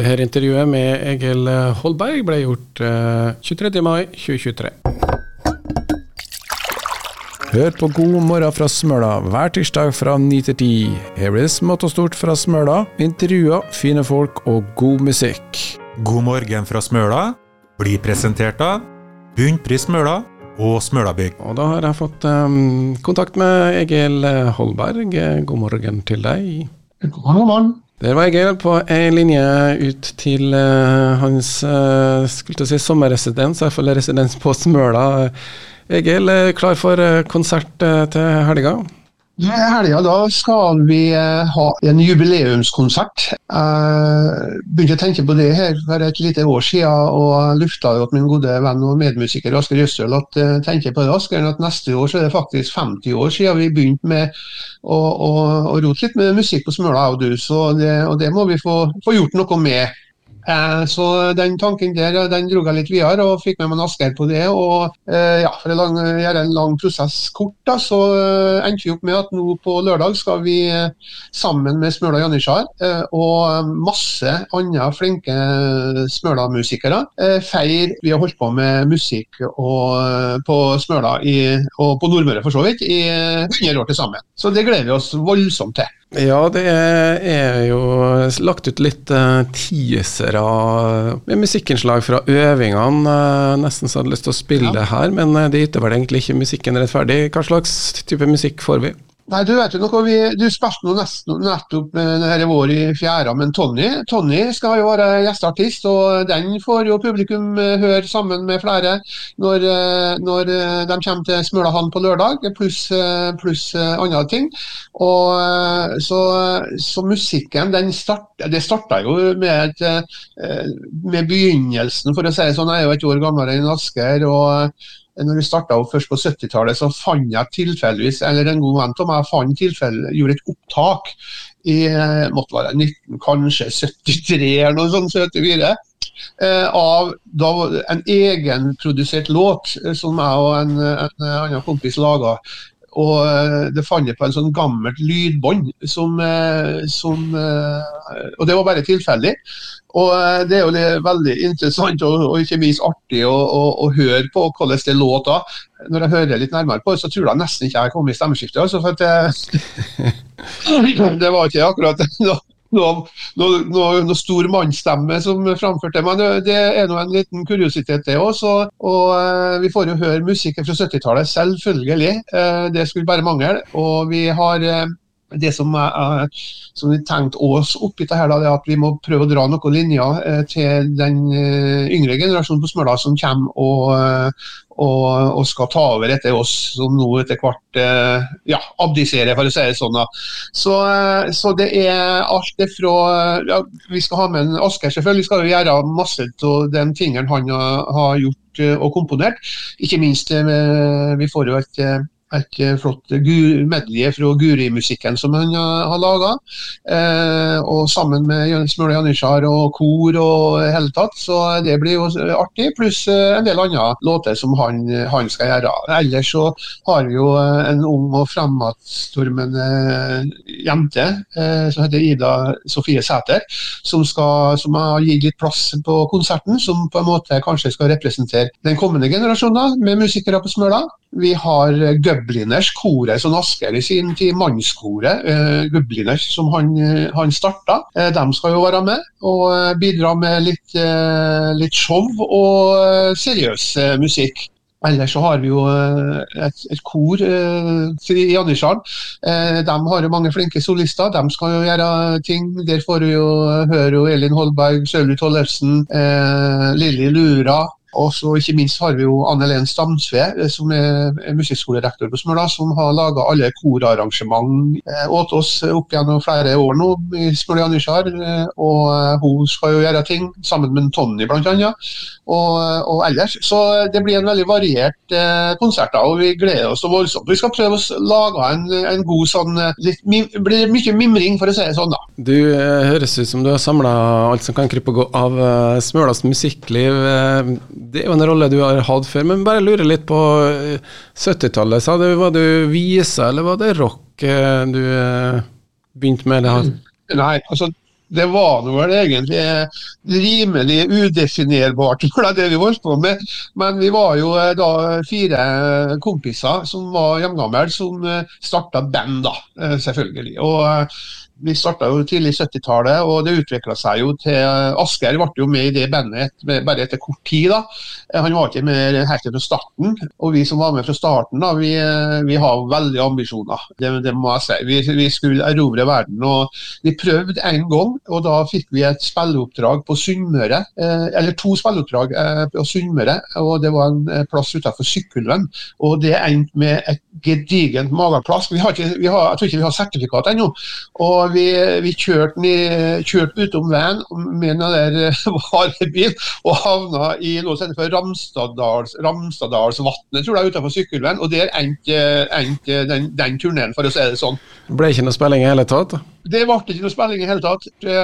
Dette intervjuet med Egil Holberg ble gjort 23. mai 2023. Hør på God morgen fra Smøla hver tirsdag fra 9 til 10. Her blir det smått og stort fra Smøla, intervjuer, fine folk og god musikk. God morgen fra Smøla blir presentert av Bunnpris Smøla og Smølabygg. Og da har jeg fått um, kontakt med Egil Holberg. God morgen til deg. God morgen. Der var Egil på ei linje ut til uh, hans uh, skulle si sommerresidens, i hvert fall residens på Smøla. Egil, klar for konsert til helga? I helga da skal vi ha en jubileumskonsert. Jeg begynte å tenke på det her for et lite år siden og lufta at min gode venn og medmusiker Asker Jøstøl at tenker på det, Asker, at neste år så er det faktisk 50 år siden vi begynte med å, å, å rote litt med musikk på Smøla, og du, så det, og det må vi få, få gjort noe med. Så den tanken der den dro jeg litt videre og fikk med meg Asgeir på det. og ja, For å gjøre en lang prosess kort, da, så endte vi opp med at nå på lørdag skal vi sammen med Smøla Janitsjar og masse andre flinke Smøla-musikere feire Vi har holdt på med musikk og, på Smøla i, og på Nordmøre for så vidt i 100 år til sammen. Så det gleder vi oss voldsomt til. Ja, det er jo lagt ut litt uh, teasere med musikkinnslag fra øvingene. Uh, nesten så jeg hadde lyst til å spille ja. det her, men uh, det yter vel egentlig ikke musikken rettferdig. Hva slags type musikk får vi? Nei, Du vet jo noe, vi, du spilte nå nettopp denne vår i fjæra, men Tony Tony skal jo være gjesteartist, og den får jo publikum høre sammen med flere når, når de kommer til Smølahallen på lørdag, pluss plus andre ting. Og, så, så musikken den start, det starta jo med, et, med begynnelsen, for å si det sånn. Jeg er jo et år gammel enn Asker. og når vi starta opp først på 70-tallet, så fant jeg tilfeldigvis, eller en god venn av meg fant tilfelle, gjorde et opptak i måtte være 19, kanskje 73 eller noe sånt, 74. av da, en egenprodusert låt som jeg og en, en annen kompis laga. Og det fant jeg på en sånn gammelt lydbånd som, som Og det var bare tilfeldig. Og Det er jo veldig interessant og, og ikke minst artig å, å, å, høre på hvordan det låter. Når jeg hører litt nærmere på så tror jeg nesten ikke jeg kom i stemmeskiftet. Altså, for det, det var ikke akkurat noe, noe, noe, noe stor mannsstemme som framførte men det er nå en liten kuriositet, det òg. Og vi får jo høre musikken fra 70-tallet, selvfølgelig. Det skulle bare mangle. Og vi har det som, er, som vi tenkte oss oppi det her, da, er at vi må prøve å dra noen linjer eh, til den eh, yngre generasjonen på Smøla som kommer og, og, og, skal ta over etter oss, som nå etter hvert eh, ja, abdiserer, for å si det sånn. Da. Så, så det er alt det fra ja, Vi skal ha med en Asker, selvfølgelig skal vi gjøre masse av de tingene han har gjort og komponert. Ikke minst, vi får jo et et flott medley fra Guri-musikken som han har laga. Eh, og sammen med Smøla Janitsjar og kor og hele tatt, så det blir jo artig. Pluss eh, en del andre låter som han, han, skal gjøre. Ellers så har vi jo en ung og fremadstormende jente eh, som heter Ida Sofie Sæter, som, skal, som har gitt litt plass på konserten. Som på en måte kanskje skal representere den kommende generasjonen med musikere på Smøla. Vi har Gubliners, koret som Asker i sin tid, mannskoret uh, Gubliners, som han, han starta. Uh, de skal jo være med og bidra med litt, uh, litt show og seriøs musikk. Ellers så har vi jo et, et kor eh, i Janitsjar. Eh, de har jo mange flinke solister. De skal jo gjøre ting. Der får vi jo høre jo Elin Holberg, Sølvi Tollefsen, eh, Lilly Lura. Og så ikke minst har vi jo Anne Len Stamsve, eh, som er musikkskolerektor på Smøla, som har laga alle korarrangement eh, åt oss opp gjennom flere år nå i Smøla Janitsjar. Eh, og hun skal jo gjøre ting sammen med Tonny bl.a. Og, og ellers. Så det blir en veldig variert eh, konsert, da, og vi gleder oss voldsomt. Vi skal prøve å lage en, en god sånn litt, blir mye mimring, for å si det sånn. da. Du eh, høres ut som du har samla alt som kan krype og gå av Smølas musikkliv. Det er jo en rolle du har hatt før, men bare lurer litt på 70-tallet. sa du, Var du vise, eller var det rock du begynte med? det her? Nei, altså Det var nå vel egentlig rimelig udefinerbart, det vi holdt på med. Men vi var jo eh, da fire kompiser som var hjemgamle, som starta band, da, selvfølgelig. Og vi starta jo tidlig 70-tallet, og det utvikla seg jo til Asgeir ble jo med i det bandet et, bare etter kort tid. da. Han var ikke med helt fra starten. Og vi som var med fra starten, da, vi, vi har veldig ambisjoner. Det, det må jeg si. Vi, vi, skulle erobre verden. og Vi prøvde en gang, og da fikk vi et spilleoppdrag på Sunnmøre. Eh, eller to spilleoppdrag eh, på Sunnmøre, og det var en eh, plass utenfor Sykkylven. Og det endte med et gedigent mageplask. Vi har ikke, vi har, jeg tror ikke vi har sertifikat ennå. Og vi, vi kjørte, kjørte utom veien med den der varebil og havna i noe som heter Ramstadals, Ramstadalsvatnet, tror jeg, utenfor sykkelveien. Og der endte, endte den, den turneen, for å si det sånn. Det ble ikke noe spilling i hele tatt? Det ble ikke noe spilling i hele tatt. Det,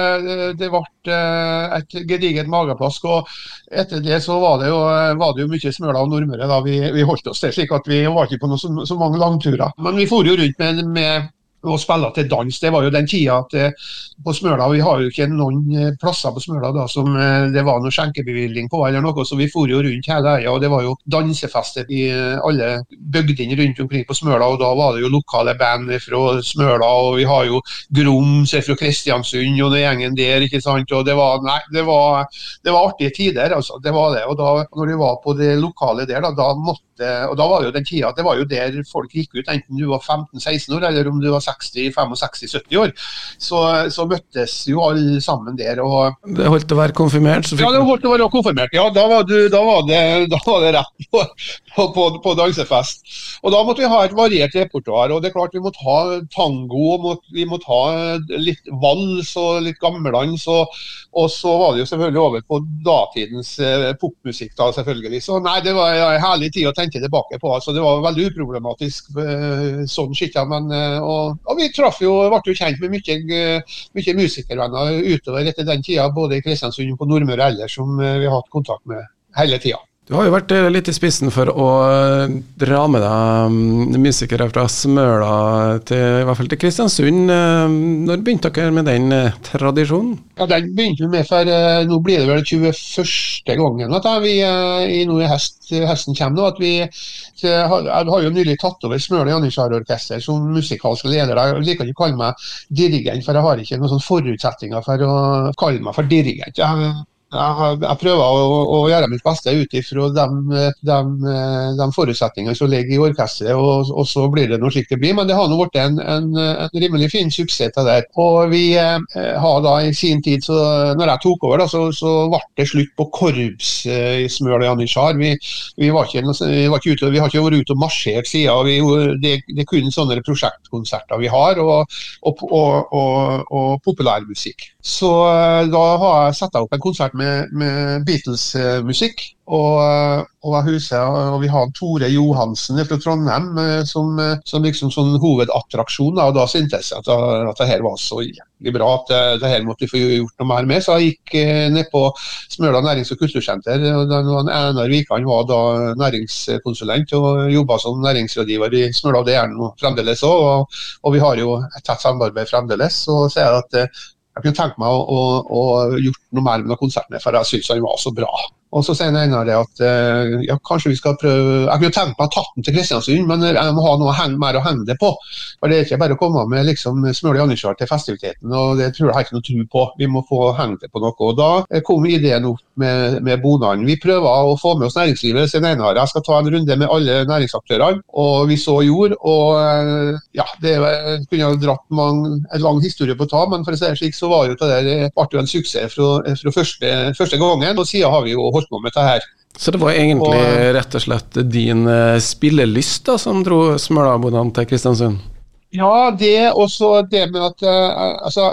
det ble eh, et gedigent mageplask. og Etter det så var det jo, var det jo mye Smøla og Nordmøre da vi, vi holdt oss til. slik at Vi var ikke på noe, så, så mange langturer. Men vi for jo rundt med, med å spille til dans. Det var jo den tida at eh, på Smøla Vi har jo ikke noen eh, plasser på Smøla da som eh, det var noe skjenkebevilgning på, eller noe, så vi for jo rundt hele øya. og Det var jo dansefester i alle bygdene rundt omkring på Smøla. og Da var det jo lokale band fra Smøla, og vi har jo Grums fra Kristiansund og den gjengen der. ikke sant, og Det var, nei, det var, det var artige tider, altså. Det var det. og da når vi var på det lokale der, da, da måtte og da var det jo den tida, det var jo der folk gikk ut, enten du var 15-16 år eller om du var 60-65-70 år, så, så, møttes jo alle sammen der. Og, det holdt å være konfirmert? ja, det holdt å være konfirmert. Ja, da var, du, da var, det, da var det, rett på, på, på, dansefest. Og Da måtte vi ha et variert repertoar. og det er klart Vi måtte ha tango, og vi måtte ha litt vals og litt gammeldans. Og, og så var det jo selvfølgelig over på datidens eh, popmusikk. da selvfølgelig. Så nei, Det var en herlig tid å tenke tilbake på. Så Det var veldig uproblematisk eh, sånn skitt. Men, eh, og, og, vi traff jo, ble jo kjent med mye, eh, mye musikervenner utover etter den tida, både i Kristiansund og på Nordmøre ellers, som vi har hatt kontakt med hele tida. Du har jo vært litt i spissen for å dra med deg mm, musikere fra Smøla til, i hvert fall til Kristiansund. Når begynte dere med den tradisjonen? Ja, Den begynte vi med for nå blir det vel 21. gangen at vi i nå i hest, høsten kommer. nå, at vi jeg har jo nylig tatt over Smøla Janitsjar-orkester som musikalsk leder. Jeg liker ikke å kalle meg dirigent, for jeg har ikke noen forutsetninger for å kalle meg for dirigent. Jeg jeg, jeg prøver å, å, gjøre mitt beste ut ifra de, de, de, forutsetningene som ligger i orkesteret, og, og, så blir det noe slik det blir. Men det har nå blitt en, en, en, rimelig fin suksess til det. Og vi eh, har da i sin tid, så når jeg tok over, da, så, så ble det slutt på korps eh, i Janitsjar. Vi, vi, vi, vi har ikke vært ute og marsjert siden. Vi, det, det, er kun sånne prosjektkonserter vi har, og, og, og populærmusikk. Så eh, da har jeg satt opp en konsert med, med Beatles-musikk. Og, eh, og, huset, og vi har Tore Johansen fra Trondheim eh, som, som liksom sånn hovedattraksjon. Da, og da syntes jeg at, at det her var så jævlig bra at det, her måtte vi få gjort noe mer med. Så jeg gikk ned på Smøla nærings- og kultursenter. og Einar Wikan var da næringskonsulent og jobba som næringsrådgiver i Smøla. Det er han fremdeles òg. Og, og, vi har jo et tett samarbeid fremdeles. Så sier jeg at jeg kunne tenke meg å, å, å gjort noe mer med konserten, for jeg syns han var så bra. Og så sier Einar at eh, ja, kanskje vi skal prøve Jeg kunne tenkt meg å ta den til Kristiansund, men jeg må ha noe henge, mer å henge det på. For Det er ikke bare å komme med liksom, smør janitsjar til festiviteten, og det tror jeg har ikke noe tro på. Vi må få hengt det på noe. og Da kom ideen opp med, med Bonan. Vi prøver å få med oss næringslivet. sier Einar jeg skal ta en runde med alle næringsaktørene, og vi så gjorde. Og eh, ja, det kunne ha dratt mange, en lang historie på å ta, men for å si det slik, så var jo det der, ble jo en suksess fra, fra første, første gangen. Og siden har vi jo holdt med dette her. Så det var egentlig og, rett og slett din uh, spillelyst da, som dro Smølabodene til Kristiansund? Ja, det også det med at uh, altså,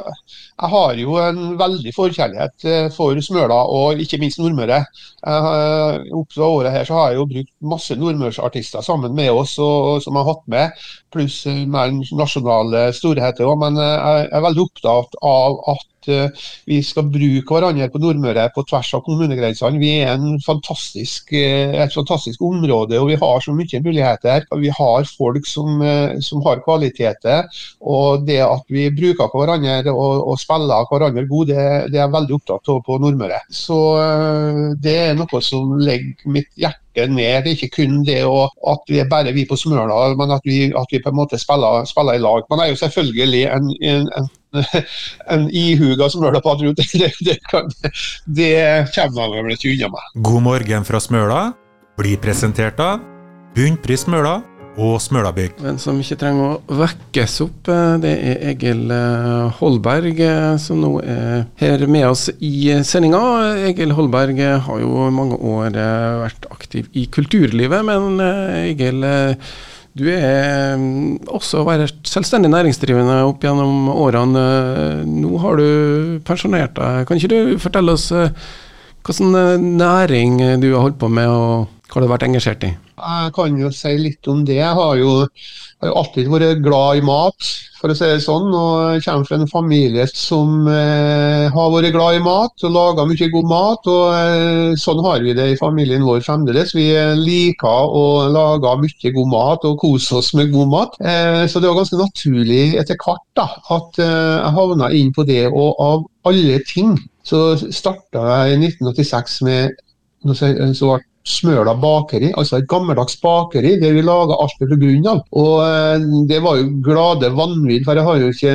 jeg har jo en veldig forkjærlighet for Smøla, og ikke minst Nordmøre. Opp til året her så har jeg jo brukt masse nordmørsartister sammen med oss, og, som jeg har hatt med, pluss mer nasjonale storheter òg. Men jeg er veldig opptatt av at uh, vi skal bruke hverandre på Nordmøre på tvers av kommunegrensene. Vi er fantastisk, uh, et fantastisk område og vi har så mye muligheter. Vi har folk som, uh, som har kvaliteter. og Det at vi bruker hverandre og, og spiller hverandre gode, det, det, er jeg veldig opptatt av på Nordmøre. Så Det er noe som legger mitt hjerte ned. Det er ikke kun det at vi er bare vi på Smøla, men at vi, at vi, på en måte spiller, spiller, i lag. Man er jo selvfølgelig en, en, en, en ihuga Smøla-patriot. Det, det, det, kommer man vel ikke unna meg. God morgen fra Smøla blir presentert av Bunnpris Smøla og Smølabygg. En som ikke trenger å vekkes opp, eh, det er Egil eh, Holberg, eh, som nå er her med oss i sendinga. Egil Holberg har jo mange år vært aktiv i kulturlivet, men Egil, du er også vært selvstendig næringsdrivende opp gjennom årene. Nå har du pensjonert deg. Kan ikke du fortelle oss hvilken næring du har holdt på med, og hva du har vært engasjert i? Jeg kan jo si litt om det. Jeg har jo, har jo alltid vært glad i mat, for å si det sånn. Og jeg kommer fra en familie som eh, har vært glad i mat og laga mye god mat. og eh, Sånn har vi det i familien vår fremdeles. Vi liker å lage mye god mat og kose oss med god mat. Eh, så det var ganske naturlig etter hvert da, at eh, jeg havna inn på det. Og av alle ting så starta jeg i 1986 med som ble Smøla bakeri, altså et gammeldags bakeri der vi laga alt fra grunnen av. Og eh, det var jo glade vanvidd, for jeg har jo ikke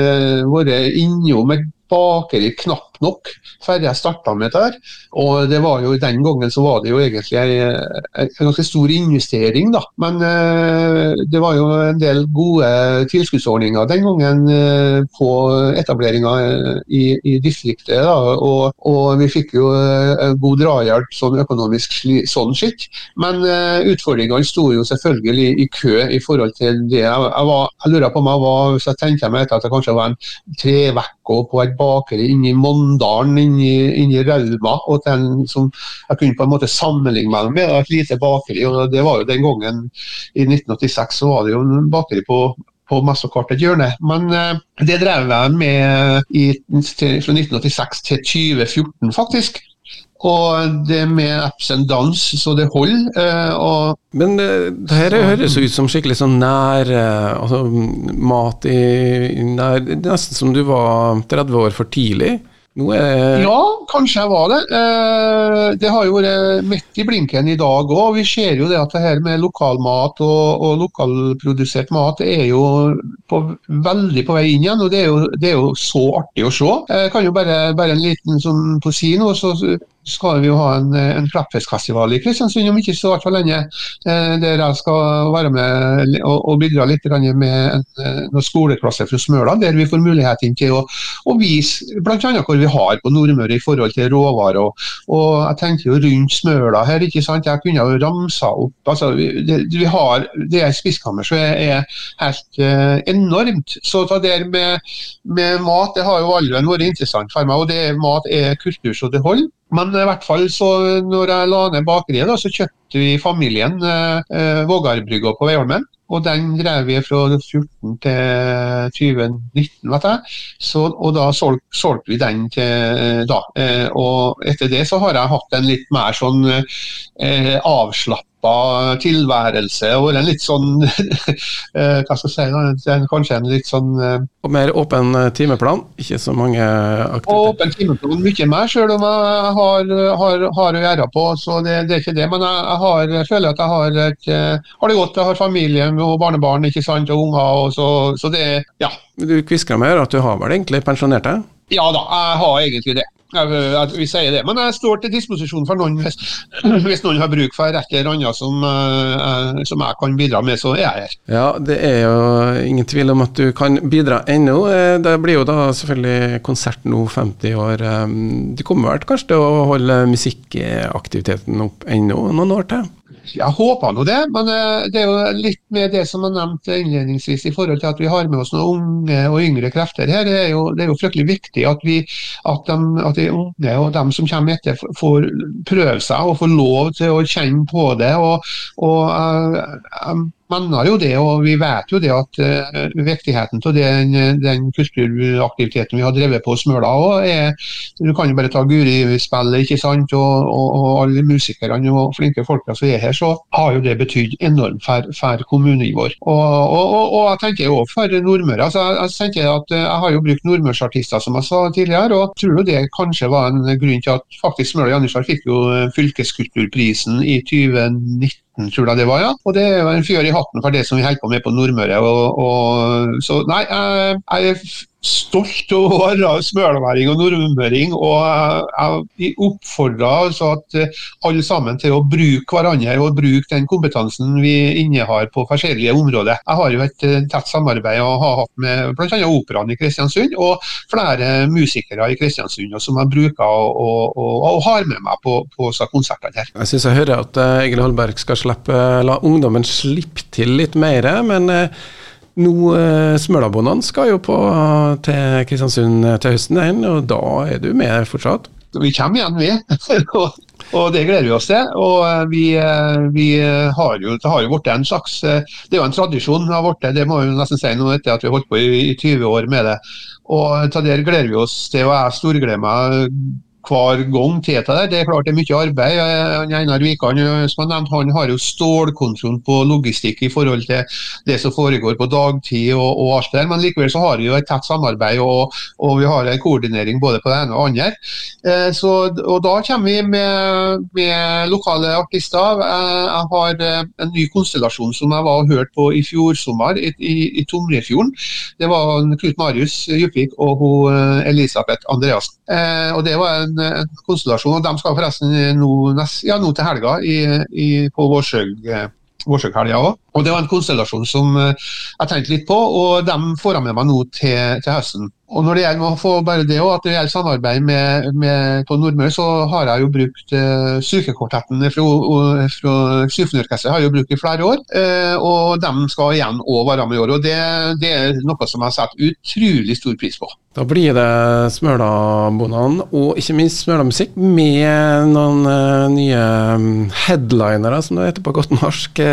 vært innom et bakeri knapt nok før jeg starta med dette. her. Og det var jo Den gangen så var det jo egentlig en, ganske stor investering, da. Men eh, det var jo en del gode tilskuddsordninger den gangen eh, på etableringa eh, i, i, distriktet. da, og, og, vi fikk jo eh, god drahjelp sånn økonomisk sånn skitt. Men eh, utfordringene sto jo selvfølgelig i kø i forhold til det. Jeg, jeg, var, jeg lurer på om jeg var, hvis jeg tenker meg at det kanskje var en tre uker på et bakeri i Monn Mjøndalen inni, inni Rauma. og den som Jeg kunne på en måte sammenligne meg med et lite bakeri. og det var jo Den gangen i 1986 så var det jo en bakeri på på hvert hjørne. Men eh, det drev jeg med i, til, fra 1986 til 2014, faktisk. Og det med appsen dans, så det holder. Eh, Men eh, det her høres ut som skikkelig sånn nær eh, altså, mat i nær, Nesten som du var 30 år for tidlig. Er... Ja, kanskje jeg var det. Eh, det har jo vært midt i blinken i dag òg. Vi ser jo det at det her med lokalmat og, og lokalprodusert mat er jo på, veldig på vei inn igjen. og Det er jo, det er jo så artig å se. Jeg kan jo bare, bare en liten sånn på si noe. så skal vi jo ha en, en klappfiskfestival i Kristiansund om ikke så altfor lenge. Eh, der jeg skal være med og, bidra litt med noen skoleklasser skoleklasse fra Smøla. Der vi får muligheten til å, å vise bl.a. hvor vi har på Nordmøre i forhold til råvarer. Og, og, jeg tenker jo rundt Smøla her, ikke sant. Jeg kunne jo ramsa opp altså, det, vi har, det er spiskammer som er, er, helt uh, enormt. Så det der med, med mat det har jo aldri vært interessant for meg. og det Mat er kultur så det holder. Men i hvert fall så når jeg la ned bakeriet, da, så kjøpte vi familien eh, eh Vågarbrygga på Veiholmen. Og den drev vi fra 14 til 2019, vet jeg. Så, og da solgte solg vi den til da. Eh, og etter det så har jeg hatt en litt mer sånn eh, avslapp avslappa tilværelse. Og en litt sånn eh, Hva skal jeg si, kanskje en litt sånn eh, Og mer åpen eh, timeplan? Ikke så mange aktiviteter? Åpen timeplan, mye mer, selv om jeg har, har, har å gjøre på. så det, det, er ikke det. Men jeg, har, jeg føler at jeg har, et, har det godt. Jeg har familie og barnebarn ikke sant, og unger. Og så, så det, ja. Du kviskrer meg at du har vel egentlig pensjonert deg? Ja da, jeg har egentlig det. Vi sier det. Men jeg står til disposisjon for noen hvis, hvis noen har bruk for et eller annet som, uh, som, jeg kan bidra med, så er jeg her. Ja, det er jo ingen tvil om at du kan bidra ennå. Eh, det blir jo da selvfølgelig konsert nå 50 år. Du kommer vel kanskje til å holde musikkaktiviteten opp ennå noen år til? Jeg håper nå det, men eh, det er jo litt med det som jeg nevnte innledningsvis i forhold til at vi har med oss noen unge og yngre krefter her. Det er jo, det er jo fryktelig viktig at, vi, at, de, at, de, unge og de som kommer etter får prøve seg og får lov til å kjenne på det. og, og jeg, jeg mener jo det, og vi vet jo det at uh, viktigheten av den, den kulturaktiviteten vi har drevet på Smøla òg, er Du kan jo bare ta Guri-spillet, ikke sant, og, og, og, alle musikerne og flinke folka som er her, så har jo det betydd enormt for, for kommunen vår. Og, og, jeg tenker jo for Nordmøre. altså jeg, tenker at jeg har jo brukt nordmørsartister, som jeg sa tidligere, og tror jo det kanskje var en grunn til at faktisk Smøla Janitsar fikk jo fylkeskulturprisen i 2019 tror jeg det var, ja. Og det er en fjør i hatten for det som vi holder på med på Nordmøre. Og, og, så nei, jeg, jeg stolt over å være smølværing og nordmøring. Og jeg oppfordrer altså at eh, alle sammen til å bruke hverandre og bruke den kompetansen vi innehar på forskjellige områder. Jeg har jo et eh, tett samarbeid og har hatt med bl.a. Operaen i Kristiansund og flere musikere i Kristiansund som jeg bruker og, og, og har med meg på, på konsertene her. Jeg syns jeg hører at eh, Egil Holberg skal slippe, la ungdommen slippe til litt mer, men nå, eh, skal jo på til Kristiansund til høsten, og da er du med fortsatt? Vi kommer igjen, vi. og det gleder vi oss til. Og eh, vi, eh, vi har jo, det har jo blitt en slags Det er jo en tradisjon. av vårt, det må vi nesten si nå etter at vi har holdt på i, i 20 år med det. Og til det gleder vi oss til. Og jeg storgleder meg hver gang til det. Det er klart det er mye arbeid. Einar Wikan som jeg nevnte, han har jo stålkontroll på logistikk i forhold til det som foregår på dagtid og, og alt der. Men likevel så har vi jo et tett samarbeid og, og vi har en koordinering både på det ene og andre. Eh, så, og da kommer vi med, med lokale artister. Eh, jeg har eh, en ny konstellasjon som jeg var og hørte på i fjor sommer i, i, i Tomrefjorden. Det var Knut Marius Djupvik og hun, Elisabeth Andreassen. Og det var en, en, konstellasjon. og De skal forresten nå, ja, nå til helga i, i, på Vårsøghelga òg. Og Det var en konstellasjon som eh, jeg tenkte litt på, og de får jeg med meg nå til, til høsten. Og når det gjelder å få bare det også, at det gjelder samarbeid med, med, på Nordmøre, så har jeg jo brukt uh, Sykekvartetten fra, fra Symfoniorkesteret har jeg jo brukt i flere år. Uh, og de skal igjen òg være med i år. og det, det, er noe som jeg setter utrolig stor pris på. Da blir det Smølabonene og ikke minst Smøla-musikk, med noen uh, nye mm, headlinere, som det heter på godt norsk,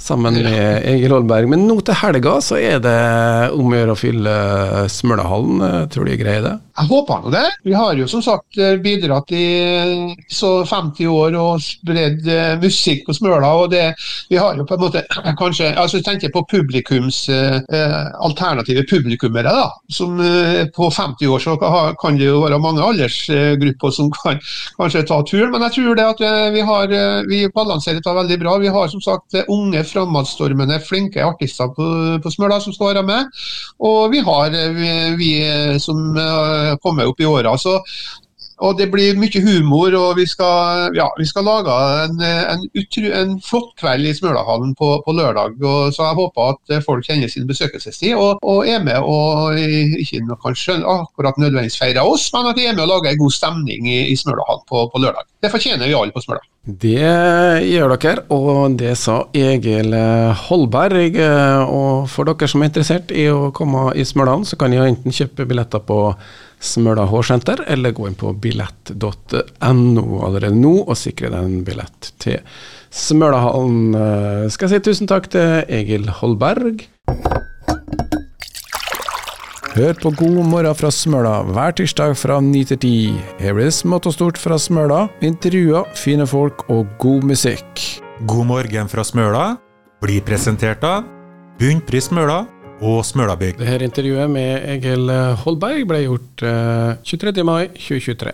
sammen med Egil Holberg. Men nå til helga så er det om å gjøre å fylle Smølahallen finalen. Eh, tror de greier det? Jeg håper nå det. Vi har jo som sagt eh, bidratt i så 50 år og spredd eh, musikk på Smøla. og det, Vi har jo på en måte kanskje altså Jeg tenker på publikums eh, alternative publikummere. da, som eh, På 50 år så kan det jo være mange aldersgrupper som kan kanskje ta turen. Men jeg tror det at vi har vi balanserer dette veldig bra. Vi har som sagt unge, framadstormende, flinke artister på, på Smøla som skal være med. Og vi har vi, vi som kommet opp i åra. Og det blir mye humor, og vi skal, ja, vi skal lage en, en, utru, en, flott kveld i Smølahallen på, på, lørdag. Og, så jeg håper at folk kjenner sin besøkelsestid og, og er med og ikke kanskje akkurat nødvendigvis feirer oss, men at de er med og lager en god stemning i, i Smølahallen på, på, lørdag. Det fortjener vi alle på Smøla. Det gjør dere, og det sa Egil Holberg. Og for dere som er interessert i å komme i Smøla, så kan dere enten kjøpe billetter på Smøla hårsenter, eller gå inn på billett.no allerede nå og sikre deg en billett til Smølahallen. Skal jeg si tusen takk til Egil Holberg. Hør på God morgen fra Smøla hver tirsdag fra 9 til 10. Her blir det smått og stort fra Smøla, intervjuer, fine folk og god musikk. God morgen fra Smøla blir presentert av Bunnpris Smøla og Smølabygg. Dette intervjuet med Egil Holberg ble gjort 23. Eh, mai 2023.